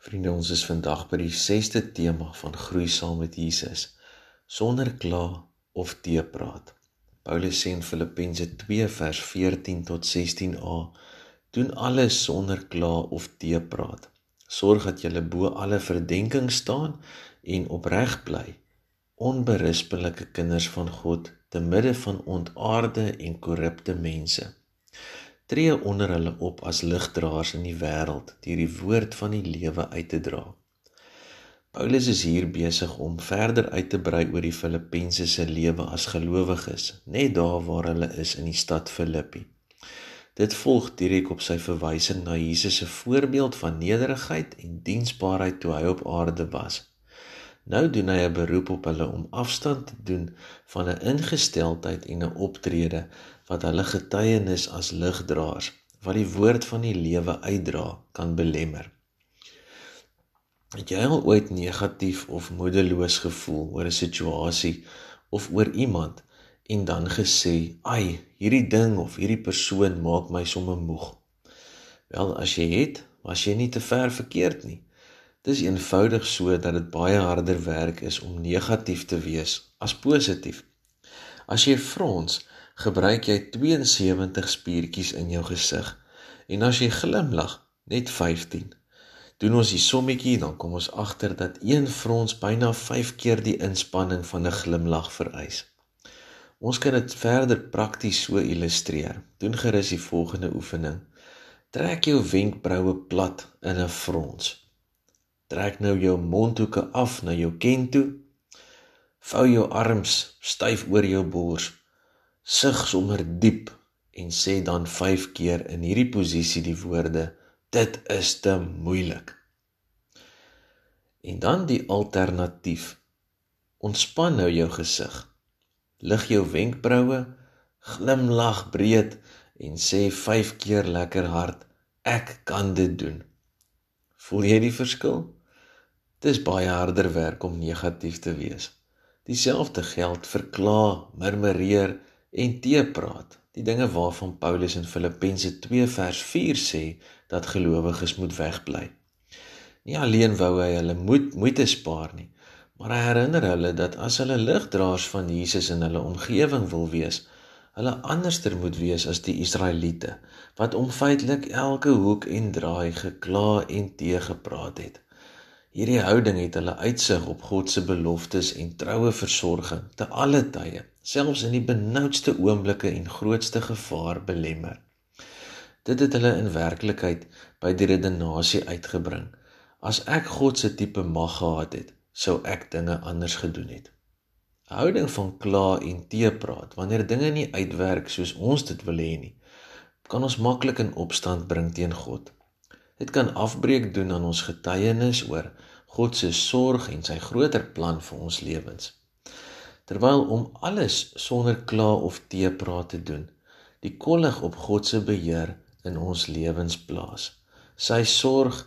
Vriende, ons is vandag by die 6ste tema van groei saam met Jesus, sonder kla of teepraat. Paulus sê in Filippense 2 vers 14 tot 16a: Doen alles sonder kla of teepraat. Sorg dat julle bo alle verdenking staan en opreg bly, onberispelike kinders van God te midde van ontaarde en korrupte mense tree onder hulle op as ligdraers in die wêreld deur die woord van die lewe uit te dra. Paulus is hier besig om verder uit te brei oor die Filippense se lewe as gelowiges, net daar waar hulle is in die stad Filippi. Dit volg direk op sy verwysing na Jesus se voorbeeld van nederigheid en diensbaarheid toe hy op aarde was. Nou doen hy 'n beroep op hulle om afstand te doen van 'n ingesteldheid en 'n optrede wat hulle getuienis as ligdraers wat die woord van die lewe uitdra kan belemmer. Het jy al ooit negatief of moedeloos gevoel oor 'n situasie of oor iemand en dan gesê, "Ai, hierdie ding of hierdie persoon maak my sommer moeg." Wel, as jy het, was jy nie te ver verkeerd nie. Dit is eenvoudig so dat dit baie harder werk is om negatief te wees as positief. As jy frons, gebruik jy 72 spiertjies in jou gesig. En as jy glimlag, net 15. Doen ons die sommetjie, dan kom ons agter dat een frons byna 5 keer die inspanning van 'n glimlag vereis. Ons kan dit verder prakties so illustreer. Doen gerus die volgende oefening. Trek jou wenkbroue plat in 'n frons. Trek nou jou mondhoeke af na jou ken toe. Vou jou arms styf oor jou bors sug sommer diep en sê dan 5 keer in hierdie posisie die woorde dit is te moeilik. En dan die alternatief. Ontspan nou jou gesig. Lig jou wenkbroue, glimlag breed en sê 5 keer lekker hard ek kan dit doen. Voel jy die verskil? Dit is baie harder werk om negatief te wees. Dieselfde geld vir kla, murmureer en teepraat, die dinge waarvan Paulus in Filippense 2 vers 4 sê dat gelowiges moet wegbly. Nie alleen wou hy hulle moed moeite spaar nie, maar hy herinner hulle dat as hulle ligdraers van Jesus in hulle omgewing wil wees, hulle anderster moet wees as die Israeliete wat om feitelik elke hoek en draai gekla en teëgepraat het. Hierdie houding het hulle uitsig op God se beloftes en troue versorging te alle tye, selfs in die benoudste oomblikke en grootste gevaar belemmer. Dit het hulle in werklikheid by die redenasie uitgebring. As ek God se tipe mag gehad het, sou ek dinge anders gedoen het. Houding van kla en teepraat wanneer dinge nie uitwerk soos ons dit wil hê nie, kan ons maklik in opstand bring teen God. Dit kan afbreek doen aan ons getuienis oor God se sorg en sy groter plan vir ons lewens. Terwyl om alles sonder kla of teepraat te doen, die kollig op God se beheer in ons lewens plaas, sy sorg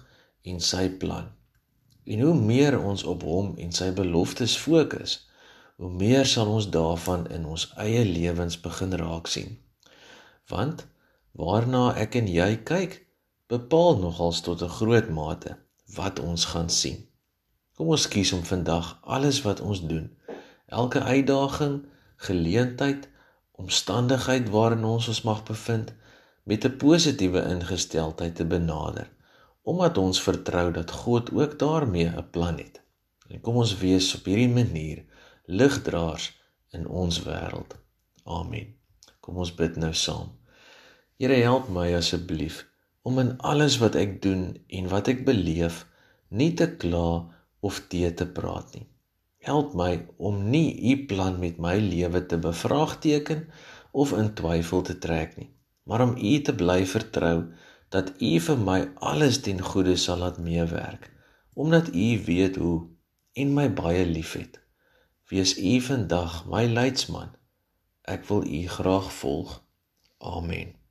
en sy plan. En hoe meer ons op hom en sy beloftes fokus, hoe meer sal ons daarvan in ons eie lewens begin raak sien. Want waarna ek en jy kyk, bepaal nogals tot 'n groot mate wat ons gaan sien. Kom ons kies om vandag alles wat ons doen, elke uitdaging, geleentheid, omstandigheid waarin ons ons mag bevind, met 'n positiewe ingesteldheid te benader, omdat ons vertrou dat God ook daarmee 'n plan het. En kom ons wees op hierdie manier ligdraers in ons wêreld. Amen. Kom ons bid nou saam. Here help my asseblief om in alles wat ek doen en wat ek beleef nie te kla of te te praat nie. Help my om nie u plan met my lewe te bevraagteken of in twyfel te trek nie, maar om u te bly vertrou dat u vir my alles ten goeie sal laat meewerk, omdat u weet hoe en my baie liefhet. Wees u vandag my leidsman. Ek wil u graag volg. Amen.